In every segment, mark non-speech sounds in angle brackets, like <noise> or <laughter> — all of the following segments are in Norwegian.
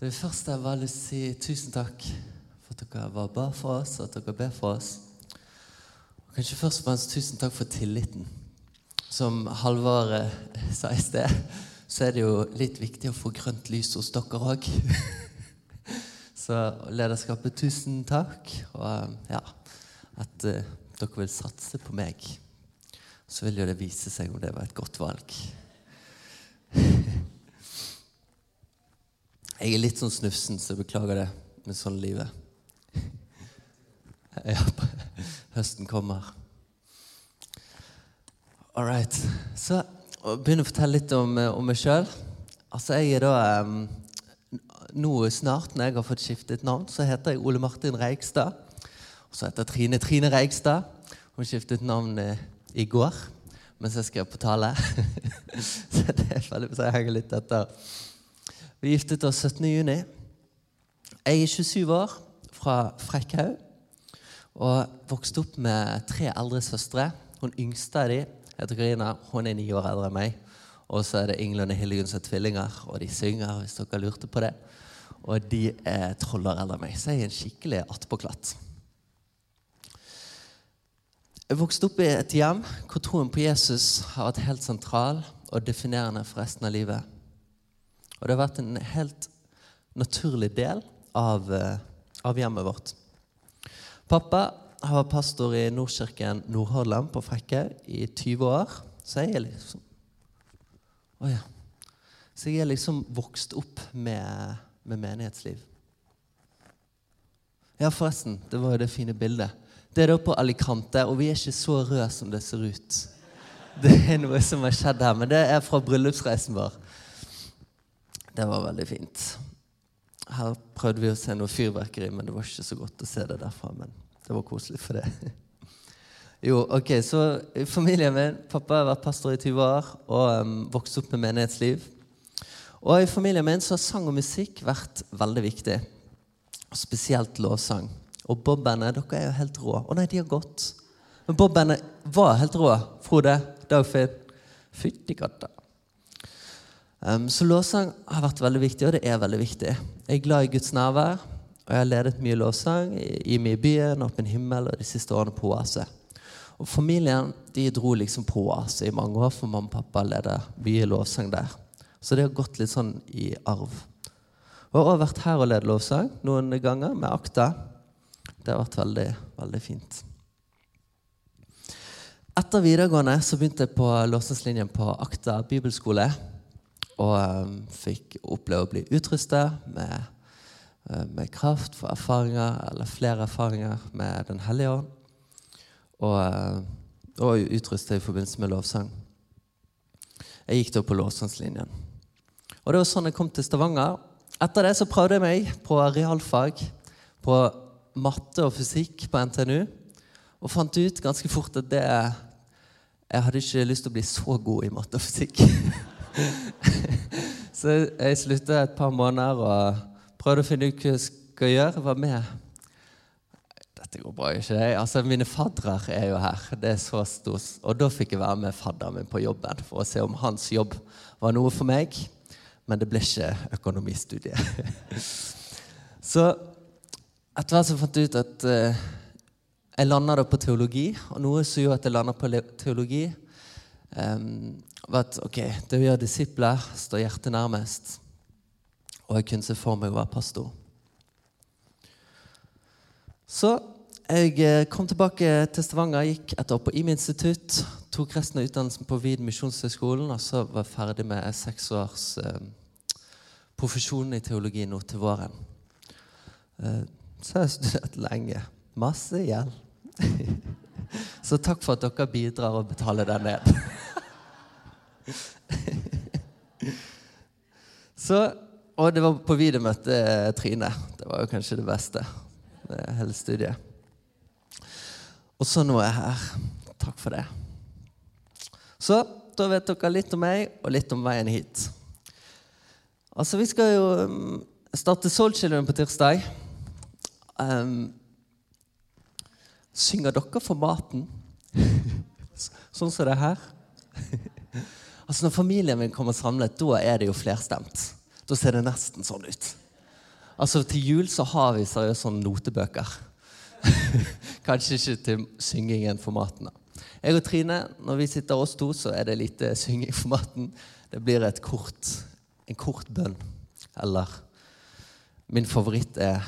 Det første jeg vil si tusen takk for at dere var bar for oss, og at dere ber for oss. Og kanskje først og fremst tusen takk for tilliten. Som Halvard eh, sa i sted, så er det jo litt viktig å få grønt lys hos dere òg. <laughs> så lederskapet, tusen takk. Og eh, ja, at eh, dere vil satse på meg. Så vil jo det vise seg om det var et godt valg. <laughs> Jeg er litt sånn snufsen, så jeg beklager det med sånn livet. <laughs> Ja, høsten kommer. All right. Så jeg begynne å fortelle litt om, eh, om meg sjøl. Altså, jeg er da um, Nå snart, når jeg har fått skiftet navn, så heter jeg Ole Martin Reigstad. Og så heter Trine Trine Reigstad. Hun skiftet navn eh, i går mens jeg skrev på tale. <laughs> så det er veldig, så jeg henger litt etter. Vi giftet oss 17. juni. Jeg er 27 år, fra Frekkhaug. Og vokste opp med tre eldre søstre. Hun yngste av dem heter Karina. Hun er ni år eldre enn meg. Og så er det Ingelund og Hildegunn som er tvillinger, og de synger, hvis dere lurte på det. Og de er tolv år eldre enn meg, så jeg er en skikkelig attpåklatt. Jeg vokste opp i et hjem hvor troen på Jesus har vært helt sentral og definerende for resten av livet. Og det har vært en helt naturlig del av, eh, av hjemmet vårt. Pappa har vært pastor i Nordkirken Nordhordland på Frekke i 20 år. Så jeg er liksom Å ja. Så jeg er liksom vokst opp med, med menighetsliv. Ja, forresten. Det var jo det fine bildet. Det er da på Alicante, og vi er ikke så røde som det ser ut. Det er noe som har skjedd her, men det er fra bryllupsreisen vår. Det var veldig fint. Her prøvde vi å se noe fyrverkeri, men det var ikke så godt å se det derfra. Men det var koselig for det. <laughs> Jo, ok, så Familien min Pappa har vært pastor i 20 år og um, vokst opp med menighetsliv. Og I familien min så har sang og musikk vært veldig viktig. Spesielt lovsang. Og bobbene dere er jo helt rå. Å nei, de har gått. Men bobbene var helt rå. Frode, Dagfinn Fytti katta. Um, så lovsang har vært veldig viktig, og det er veldig viktig. Jeg er glad i Guds nærvær, og jeg har ledet mye lovsang i, i mye byen, Åpen himmel og de siste årene på Oase. Og Familien de dro liksom på Oase i mange år, for mamma og pappa leder mye lovsang der. Så det har gått litt sånn i arv. Og jeg har også vært her og ledet lovsang noen ganger med Akta. Det har vært veldig, veldig fint. Etter videregående så begynte jeg på lovsangslinjen på Akta bibelskole. Og um, fikk oppleve å bli utrustet med, uh, med kraft for erfaringer, eller flere erfaringer med Den hellige ånd. Og, uh, og utrustet i forbindelse med lovsang. Jeg gikk da på lovsangslinjen. Og det var sånn jeg kom til Stavanger. Etter det så prøvde jeg meg på realfag, på matte og fysikk på NTNU, og fant ut ganske fort at det Jeg hadde ikke lyst til å bli så god i matte og fysikk. <laughs> så jeg slutta et par måneder og prøvde å finne ut hva jeg skal gjøre. Jeg var med Dette går bra, ikke det? Altså, Mine faddere er jo her. Det er så stort. Og da fikk jeg være med fadderen min på jobben for å se om hans jobb var noe for meg. Men det ble ikke økonomistudie. <laughs> så etter hvert så fant jeg ut at uh, jeg landa på teologi. Og noe som gjorde at jeg landa på teologi, um, at ok, det å gjøre disipler står hjertet nærmest. Og jeg kunne se for meg å være pastor. Så jeg eh, kom tilbake til Stavanger, gikk et år på IMI institutt. Tok resten av utdannelsen på Vid misjonshøgskolen, og så var jeg ferdig med seks års eh, profesjon i teologi nå til våren. Eh, så har jeg studert lenge. Masse gjeld. <laughs> så takk for at dere bidrar og betaler den ned. <laughs> så Og det var på videomøte møtte Trine. Det var jo kanskje det beste med hele studiet. Og så nå er jeg her. Takk for det. Så da vet dere litt om meg, og litt om veien hit. Altså, vi skal jo um, starte Soul Children på tirsdag. Um, synger dere for maten? <laughs> sånn som det er her? <laughs> altså, når familien min kommer samlet, da er det jo flerstemt. Da ser det nesten sånn ut. Altså, Til jul så har vi seriøst sånne notebøker. <laughs> Kanskje ikke til syngingen for maten. Jeg og Trine, når vi sitter oss to, så er det lite synging for maten. Det blir et kort, en kort bønn. Eller min favoritt er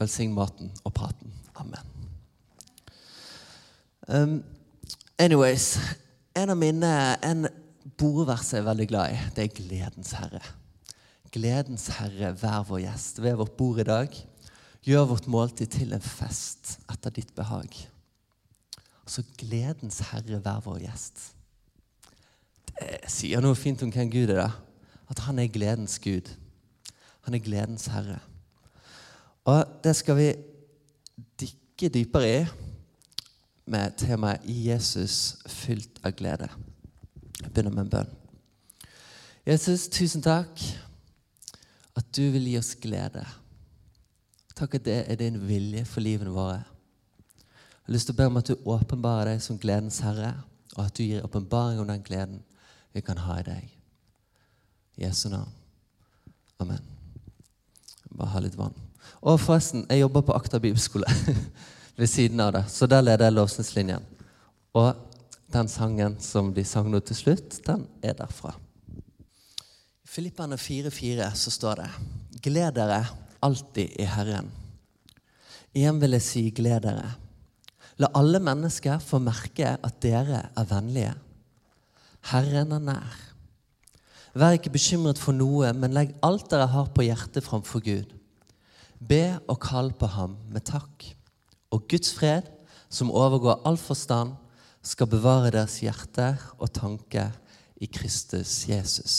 velsign maten og praten. Amen. Um, anyways, en av mine en bordvers jeg er veldig glad i, det er Gledens Herre. Gledens Herre, vær vår gjest ved vårt bord i dag. Gjør vårt måltid til en fest etter ditt behag. Altså, Gledens Herre, vær vår gjest. Det sier noe fint om hvem Gud er. da. At han er gledens Gud. Han er gledens Herre. Og det skal vi dykke dypere i med temaet Jesus fylt av glede'. Jeg begynner med en bønn. Jesus, tusen takk at du vil gi oss glede. Takk at det er din vilje for livene våre. Jeg har lyst til å be om at du åpenbarer deg som gledens herre, og at du gir åpenbaring om den gleden vi kan ha i deg. Jesu navn. Amen. Bare ha litt vann. Og forresten, jeg jobber på Akta bibelskole <laughs> ved siden av det, så der leder jeg lovsningslinjen. Og den sangen som de sang nå til slutt, den er derfra. I Filippane 4,4 så står det Gled dere alltid i Herren. Igjen vil jeg si gled dere. La alle mennesker få merke at dere er vennlige. Herren er nær. Vær ikke bekymret for noe, men legg alt dere har på hjertet framfor Gud. Be og kall på ham med takk. Og Guds fred, som overgår all forstand, skal bevare deres hjerter og tanker i Kristus Jesus.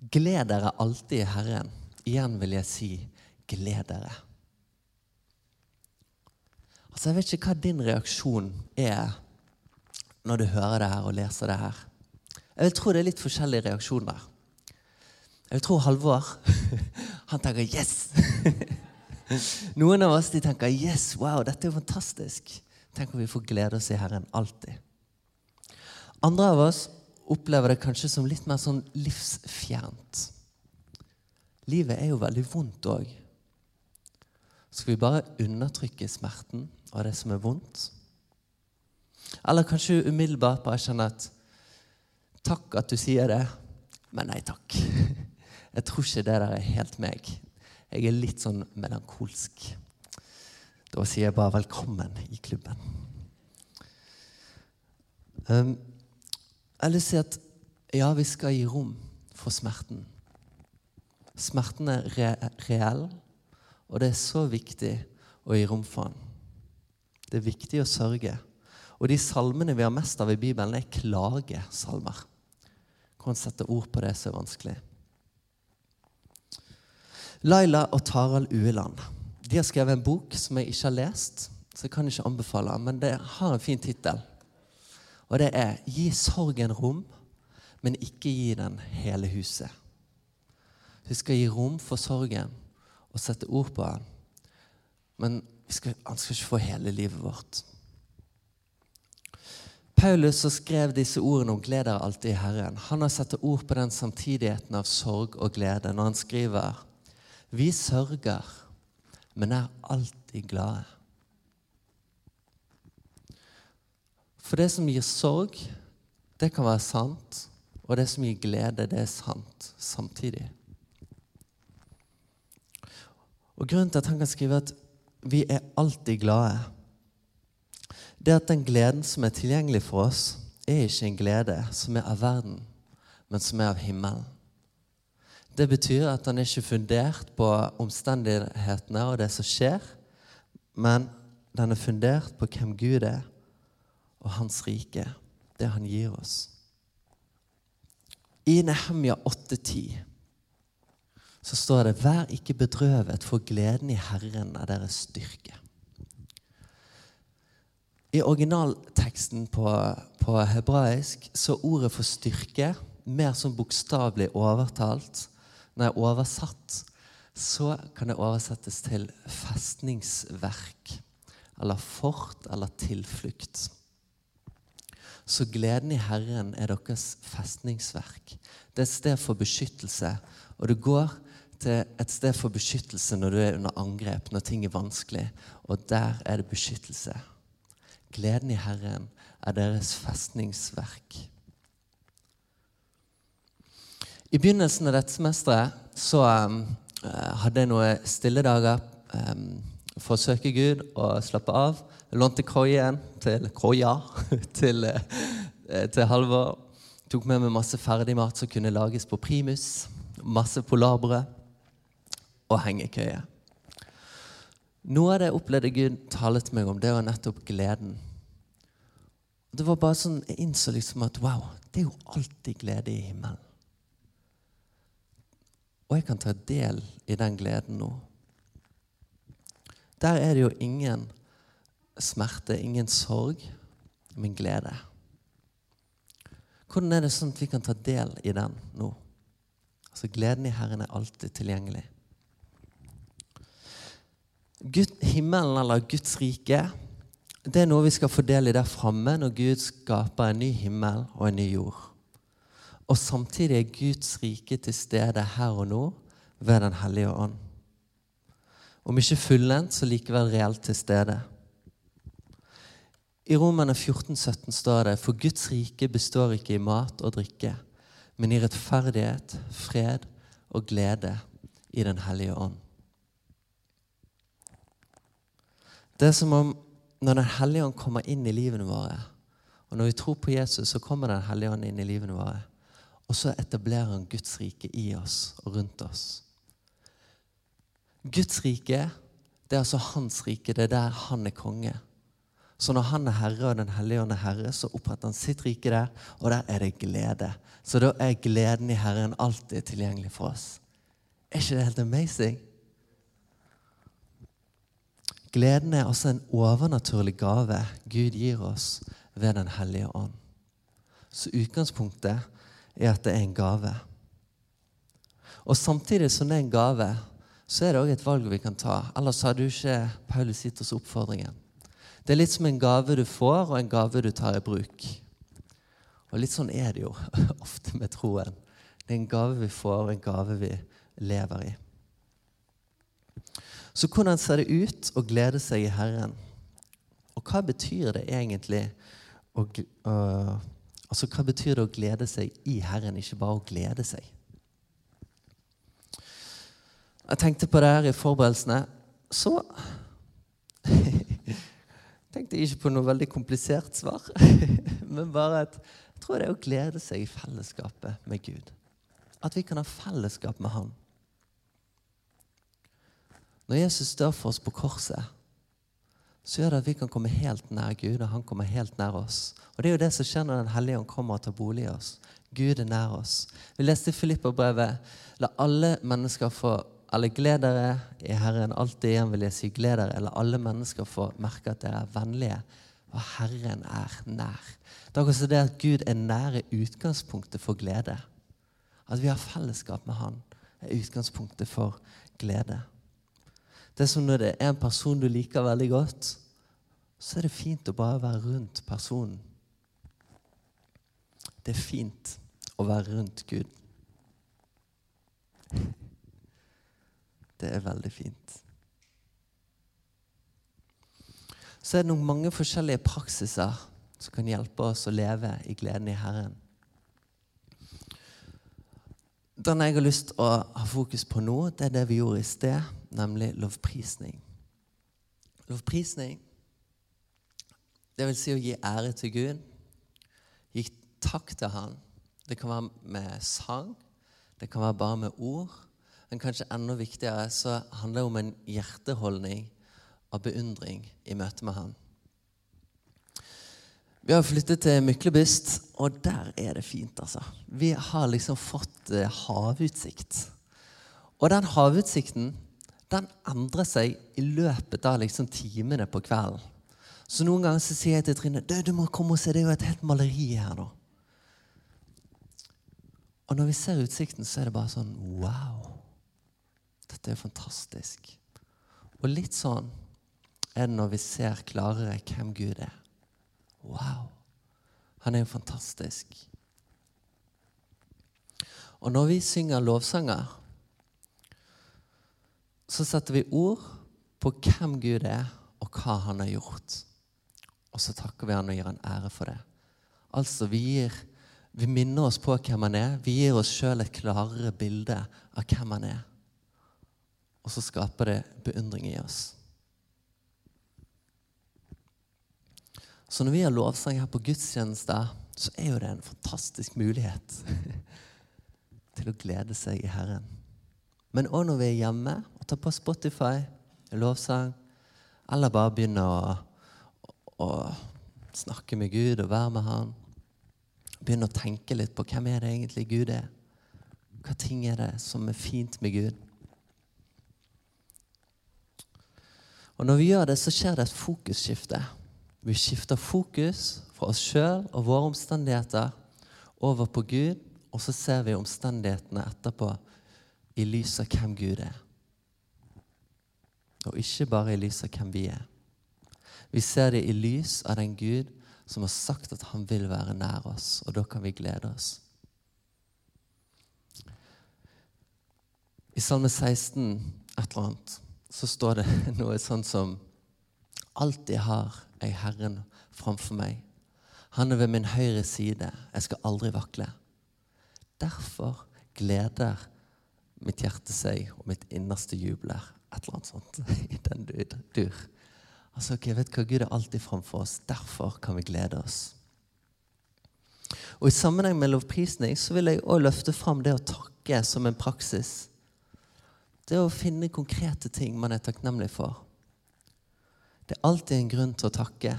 Gled dere alltid i Herren. Igjen vil jeg si gled dere. Altså, Jeg vet ikke hva din reaksjon er når du hører det her og leser det her. Jeg vil tro det er litt forskjellige reaksjoner. Jeg vil tro Halvor <laughs> han tenker 'yes'. <laughs> Noen av oss de tenker 'yes, wow, dette er fantastisk'. Tenk om vi får glede oss i Herren alltid. Andre av oss opplever det kanskje som litt mer sånn livsfjernt. Livet er jo veldig vondt òg. Skal vi bare undertrykke smerten av det som er vondt? Eller kanskje umiddelbart bare kjenne at Takk at du sier det, men nei takk. <laughs> Jeg tror ikke det der er helt meg. Jeg er litt sånn melankolsk. Da sier jeg bare velkommen i klubben. Um, jeg har si at ja, vi skal gi rom for smerten. Smerten er re reell, og det er så viktig å gi rom for den. Det er viktig å sørge. Og de salmene vi har mest av i Bibelen, er klagesalmer. Hvordan sette ord på det som er vanskelig. Laila og Tarald Ueland de har skrevet en bok som jeg ikke har lest, så jeg kan ikke anbefale den, men det har en fin tittel. Og det er 'Gi sorgen rom, men ikke gi den hele huset'. Vi skal gi rom for sorgen og sette ord på den, men skal, han skal ikke få hele livet vårt. Paulus som skrev disse ordene om 'gled dere alltid i Herren', han har satt ord på den samtidigheten av sorg og glede når han skriver 'Vi sørger' men er alltid glade. For det som gir sorg, det kan være sant, og det som gir glede, det er sant samtidig. Og Grunnen til at han kan skrive at vi er alltid glade, det er at den gleden som er tilgjengelig for oss, er ikke en glede som er av verden, men som er av himmelen. Det betyr at han er ikke fundert på omstendighetene og det som skjer, men den er fundert på hvem Gud er, og hans rike, det han gir oss. I Nehemja 8,10 så står det Vær ikke bedrøvet, for gleden i Herren er deres styrke. I originalteksten på, på hebraisk så ordet for styrke mer som bokstavelig overtalt, nei, oversatt, så kan det oversettes til festningsverk. Eller fort eller tilflukt. Så gleden i Herren er deres festningsverk. Det er et sted for beskyttelse. Og du går til et sted for beskyttelse når du er under angrep, når ting er vanskelig. Og der er det beskyttelse. Gleden i Herren er deres festningsverk. I begynnelsen av dette semesteret så um, hadde jeg noen stille dager um, for å søke Gud og slappe av. Jeg lånte krojen til koia <laughs> til, uh, til Halvor. Tok med meg masse ferdigmat som kunne lages på primus. Masse polarbrød og hengekøye. Noe av det jeg opplevde Gud talet meg om, det var nettopp gleden. Det var bare sånn, Jeg innså liksom at wow, det er jo alltid glede i himmelen. Og jeg kan ta del i den gleden nå. Der er det jo ingen smerte, ingen sorg, men glede. Hvordan er det sånn at vi kan ta del i den nå? Altså Gleden i Herren er alltid tilgjengelig. Gud, himmelen, eller Guds rike, det er noe vi skal få del i der framme når Gud skaper en ny himmel og en ny jord. Og samtidig er Guds rike til stede her og nå ved Den hellige ånd. Om ikke fullendt, så likevel reelt til stede. I Romerne 14, 17 står det For Guds rike består ikke i mat og drikke, men i rettferdighet, fred og glede i Den hellige ånd. Det er som om når Den hellige ånd kommer inn i livene våre, og når vi tror på Jesus, så kommer Den hellige ånd inn i livene våre. Og så etablerer han Guds rike i oss og rundt oss. Guds rike, det er altså hans rike. Det er der han er konge. Så når han er herre, og Den hellige ånd er herre, så oppretter han sitt rike der, og der er det glede. Så da er gleden i Herren alltid tilgjengelig for oss. Er ikke det helt amazing? Gleden er også en overnaturlig gave Gud gir oss ved Den hellige ånd. Så utgangspunktet er at det er en gave. Og samtidig som det er en gave, så er det òg et valg vi kan ta. Ellers hadde jo ikke Paulus gitt oss oppfordringen. Det er litt som en gave du får, og en gave du tar i bruk. Og litt sånn er det jo <laughs> ofte med troen. Det er en gave vi får, og en gave vi lever i. Så hvordan ser det ut å glede seg i Herren? Og hva betyr det egentlig å, å Altså, Hva betyr det å glede seg i Herren, ikke bare å glede seg? Jeg tenkte på det her i forberedelsene. Så <laughs> tenkte jeg ikke på noe veldig komplisert svar, <laughs> men bare at jeg tror det er å glede seg i fellesskapet med Gud. At vi kan ha fellesskap med Han. Når Jesus dør for oss på korset, så gjør det at vi kan komme helt nær Gud, og han kommer helt nær oss. Og Det er jo det som skjer når Den hellige ånd kommer og tar bolig i oss. Gud er nær oss. Vi leste i Filippa-brevet La alle mennesker få alle gled dere i Herren. Alltid igjen vil jeg si gled dere. La alle mennesker få merke at dere er vennlige, og Herren er nær. Det er også det at Gud er nære utgangspunktet for glede. At vi har fellesskap med Han, er utgangspunktet for glede. Det er som når det er en person du liker veldig godt, så er det fint å bare være rundt personen. Det er fint å være rundt Gud. Det er veldig fint. Så er det noen mange forskjellige praksiser som kan hjelpe oss å leve i gleden i Herren. Den jeg har lyst til å ha fokus på nå, det er det vi gjorde i sted, nemlig lovprisning. Lovprisning, det vil si å gi ære til Gud. Gi takk til Han. Det kan være med sang, det kan være bare med ord. Men kanskje enda viktigere så handler det om en hjerteholdning av beundring i møte med Han. Vi har flyttet til Myklebust, og der er det fint, altså. Vi har liksom fått eh, havutsikt. Og den havutsikten den endrer seg i løpet av liksom timene på kvelden. Så noen ganger så sier jeg til Trine du, du må komme og se, det er jo et helt maleri her nå. Og når vi ser utsikten, så er det bare sånn Wow! Dette er fantastisk. Og litt sånn er det når vi ser klarere hvem Gud er. Wow! Han er jo fantastisk. Og når vi synger lovsanger, så setter vi ord på hvem Gud er, og hva han har gjort. Og så takker vi han og gir han ære for det. Altså, vi, gir, vi minner oss på hvem han er. Vi gir oss sjøl et klarere bilde av hvem han er. Og så skaper det beundring i oss. Så når vi har lovsang her på gudstjenester, så er jo det en fantastisk mulighet <laughs> til å glede seg i Herren. Men òg når vi er hjemme og tar på Spotify, lovsang, eller bare begynner å, å, snakke med Gud og være med Han. Begynne å tenke litt på hvem er det egentlig Gud er. Hva ting er det som er fint med Gud? Og Når vi gjør det, så skjer det et fokusskifte. Vi skifter fokus fra oss sjøl og våre omstendigheter over på Gud, og så ser vi omstendighetene etterpå i lys av hvem Gud er. Og ikke bare i lys av hvem vi er. Vi ser det i lys av den Gud som har sagt at han vil være nær oss, og da kan vi glede oss. I Salme 16 et eller annet, så står det <laughs> noe sånn som Alltid har jeg Herren framfor meg. Han er ved min høyre side. Jeg skal aldri vakle. Derfor gleder mitt hjerte seg, og mitt innerste jubler. Et eller annet sånt <laughs> i den dur. Altså, okay, vet hva? Gud er alltid framfor oss. Derfor kan vi glede oss. Og I sammenheng med lovprisning så vil jeg også løfte fram det å takke som en praksis. Det å finne konkrete ting man er takknemlig for. Det er alltid en grunn til å takke.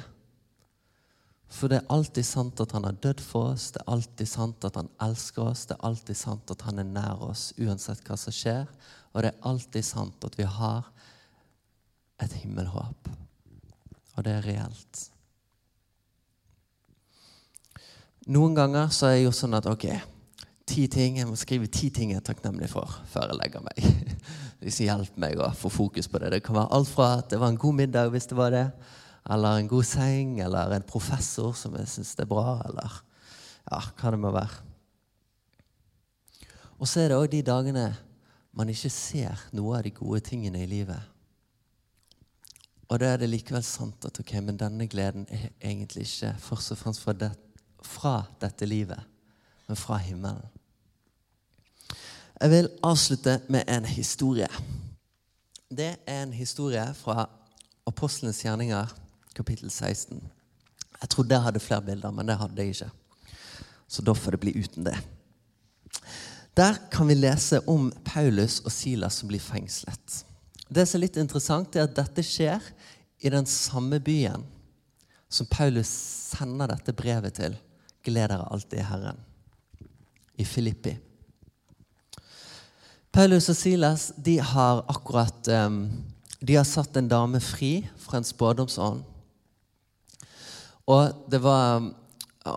For det er alltid sant at han har dødd for oss, det er alltid sant at han elsker oss, det er alltid sant at han er nær oss uansett hva som skjer, og det er alltid sant at vi har et himmelhåp. Og det er reelt. Noen ganger så er jeg jo sånn at ok, ti ting, jeg må skrive ti ting jeg er takknemlig for før jeg legger meg. <laughs> Liksom Hjelp meg å få fokus på det. Det kan være alt fra at det var en god middag, hvis det var det, eller en god seng, eller en professor som jeg syns er bra, eller ja, hva det må være. Og så er det òg de dagene man ikke ser noe av de gode tingene i livet. Og da er det likevel sant at ok, men denne gleden er egentlig ikke først og fremst fra, det, fra dette livet, men fra himmelen. Jeg vil avslutte med en historie. Det er en historie fra Apostlenes gjerninger, kapittel 16. Jeg trodde jeg hadde flere bilder, men det hadde jeg ikke. Så da får det bli uten det. Der kan vi lese om Paulus og Silas som blir fengslet. Det som er litt interessant, er at dette skjer i den samme byen som Paulus sender dette brevet til. Gled dere alltid Herren. I Filippi. Paulus og Silas de har akkurat um, de har satt en dame fri fra en spådomsånd. Og det var,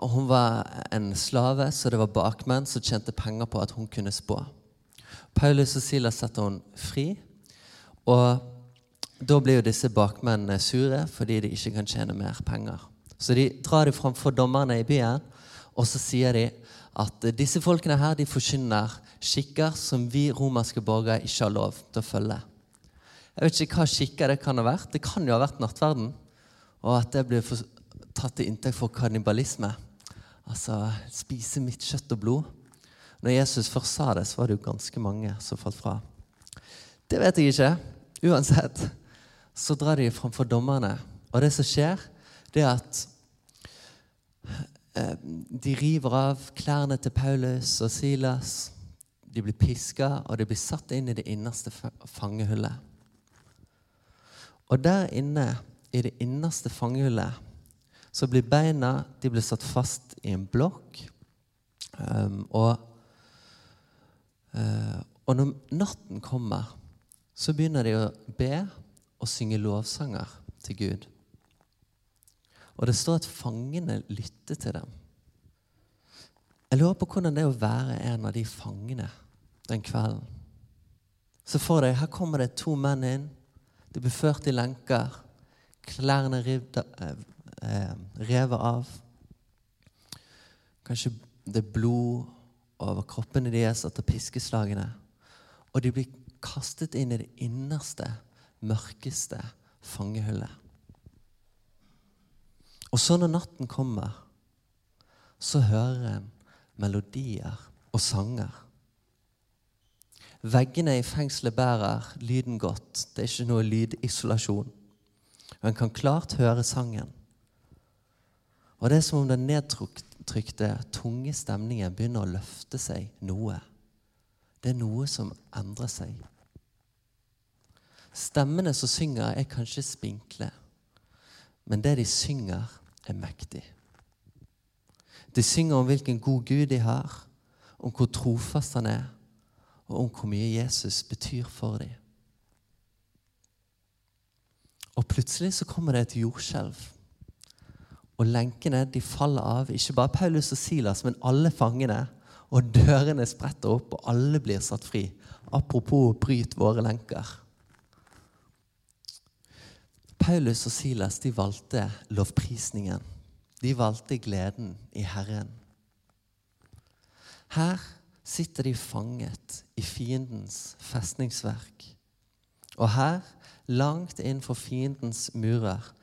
Hun var en slave, så det var bakmenn som tjente penger på at hun kunne spå. Paulus og Silas setter hun fri. Og da blir jo disse bakmennene sure fordi de ikke kan tjene mer penger. Så de drar det framfor dommerne i byen, og så sier de at disse folkene her de forkynner skikker som vi romerske borgere ikke har lov til å følge. Jeg vet ikke hva skikker det kan ha vært. Det kan jo ha vært nattverden. Og at det blir tatt til inntekt for kannibalisme. Altså spise mitt kjøtt og blod. Når Jesus først sa det, så var det jo ganske mange som falt fra. Det vet jeg ikke. Uansett så drar de framfor dommerne. Og det som skjer, det er at Eh, de river av klærne til Paulus og Silas. De blir piska, og de blir satt inn i det innerste fangehullet. Og der inne, i det innerste fangehullet, så blir beina de blir satt fast i en blokk. Um, og, uh, og når natten kommer, så begynner de å be og synge lovsanger til Gud. Og det står at fangene lytter til dem. Jeg lurer på hvordan det er å være en av de fangene den kvelden. Så for deg, her kommer det to menn inn. De blir ført i lenker. Klærne revet, eh, eh, revet av. Kanskje det er blod over kroppene deres etter piskeslagene. Og de blir kastet inn i det innerste, mørkeste fangehullet. Og så når natten kommer, så hører en melodier og sanger. Veggene i fengselet bærer lyden godt. Det er ikke noe lydisolasjon. Og en kan klart høre sangen. Og det er som om den nedtrykte, tunge stemningen begynner å løfte seg noe. Det er noe som endrer seg. Stemmene som synger, er kanskje spinkle, men det de synger, er mektig. De synger om hvilken god Gud de har, om hvor trofast han er, og om hvor mye Jesus betyr for dem. Og plutselig så kommer det et jordskjelv. Og lenkene de faller av, ikke bare Paulus og Silas, men alle fangene. Og dørene spretter opp, og alle blir satt fri. Apropos bryt våre lenker. Paulus og Silas de valgte lovprisningen. De valgte gleden i Herren. Her sitter de fanget i fiendens festningsverk. Og her, langt innenfor fiendens murer,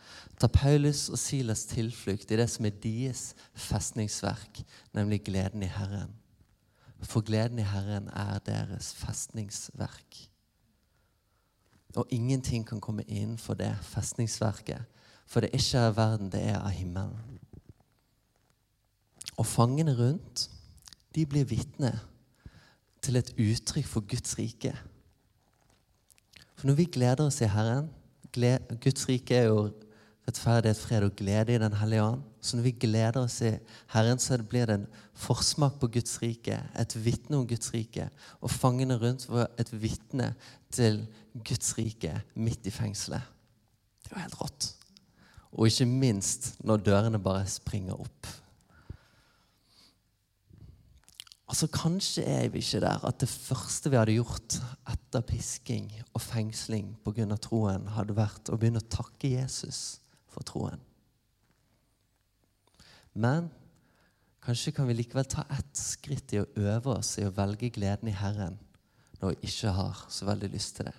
tar Paulus og Silas tilflukt i det som er deres festningsverk, nemlig gleden i Herren. For gleden i Herren er deres festningsverk. Og ingenting kan komme innenfor det festningsverket, for det er ikke av verden, det er av himmelen. Og fangene rundt, de blir vitne til et uttrykk for Guds rike. For når vi gleder oss i Herren Guds rike er jo rettferdighet, fred og glede i Den hellige ånd. Så når vi gleder oss i Herren, så blir det en forsmak på Guds rike. Et vitne om Guds rike. Og fangene rundt var et vitne til Guds rike midt i fengselet. Det var helt rått. Og ikke minst når dørene bare springer opp. Altså, Kanskje er vi ikke der at det første vi hadde gjort etter pisking og fengsling pga. troen, hadde vært å begynne å takke Jesus for troen. Men kanskje kan vi likevel ta ett skritt i å øve oss i å velge gleden i Herren når vi ikke har så veldig lyst til det.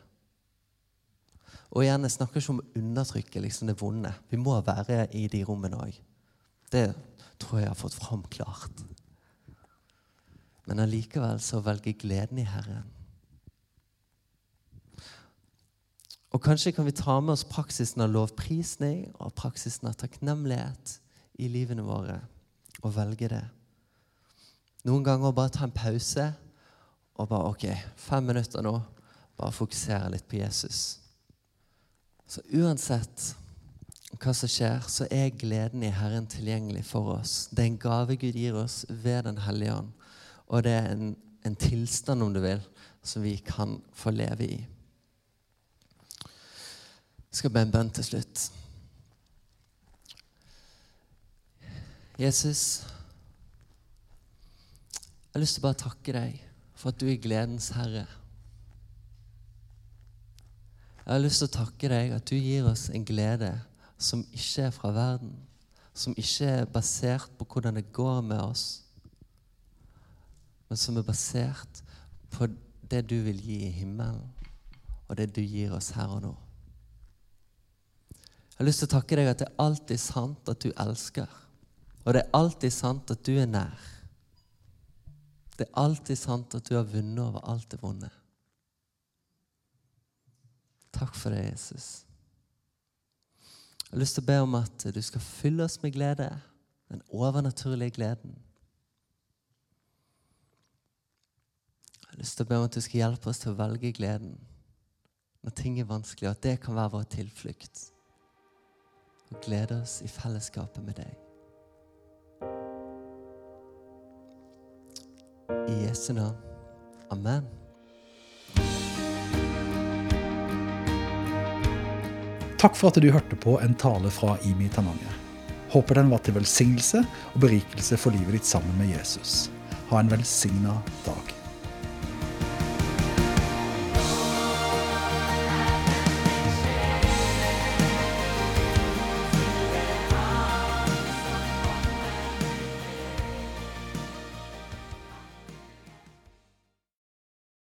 Og igjen, Jeg snakker ikke om å undertrykke liksom det vonde. Vi må være i de rommene òg. Det tror jeg jeg har fått fram klart. Men allikevel så velger gleden i Herren. Og kanskje kan vi ta med oss praksisen av lovprisning og praksisen av takknemlighet i livene våre og velge det. Noen ganger bare ta en pause og bare OK, fem minutter nå. Bare fokusere litt på Jesus. Så uansett hva som skjer, så er gleden i Herren tilgjengelig for oss. Det er en gave Gud gir oss ved Den hellige ånd. Og det er en, en tilstand, om du vil, som vi kan få leve i. Jeg skal be en bønn til slutt. Jesus, jeg har lyst til å bare takke deg for at du er gledens herre. Jeg har lyst til å takke deg at du gir oss en glede som ikke er fra verden, som ikke er basert på hvordan det går med oss, men som er basert på det du vil gi i himmelen, og det du gir oss her og nå. Jeg har lyst til å takke deg at det er alltid sant at du elsker. Og det er alltid sant at du er nær. Det er alltid sant at du har vunnet over alt det vonde. Takk for det, Jesus. Jeg har lyst til å be om at du skal fylle oss med glede. Den overnaturlige gleden. Jeg har lyst til å be om at du skal hjelpe oss til å velge gleden når ting er vanskelig, og at det kan være vår tilflukt. og glede oss i fellesskapet med deg. I Jesu navn. Amen. Takk for at du hørte på en tale fra Imi Tananger. Håper den var til velsignelse og berikelse for livet ditt sammen med Jesus. Ha en velsigna dag.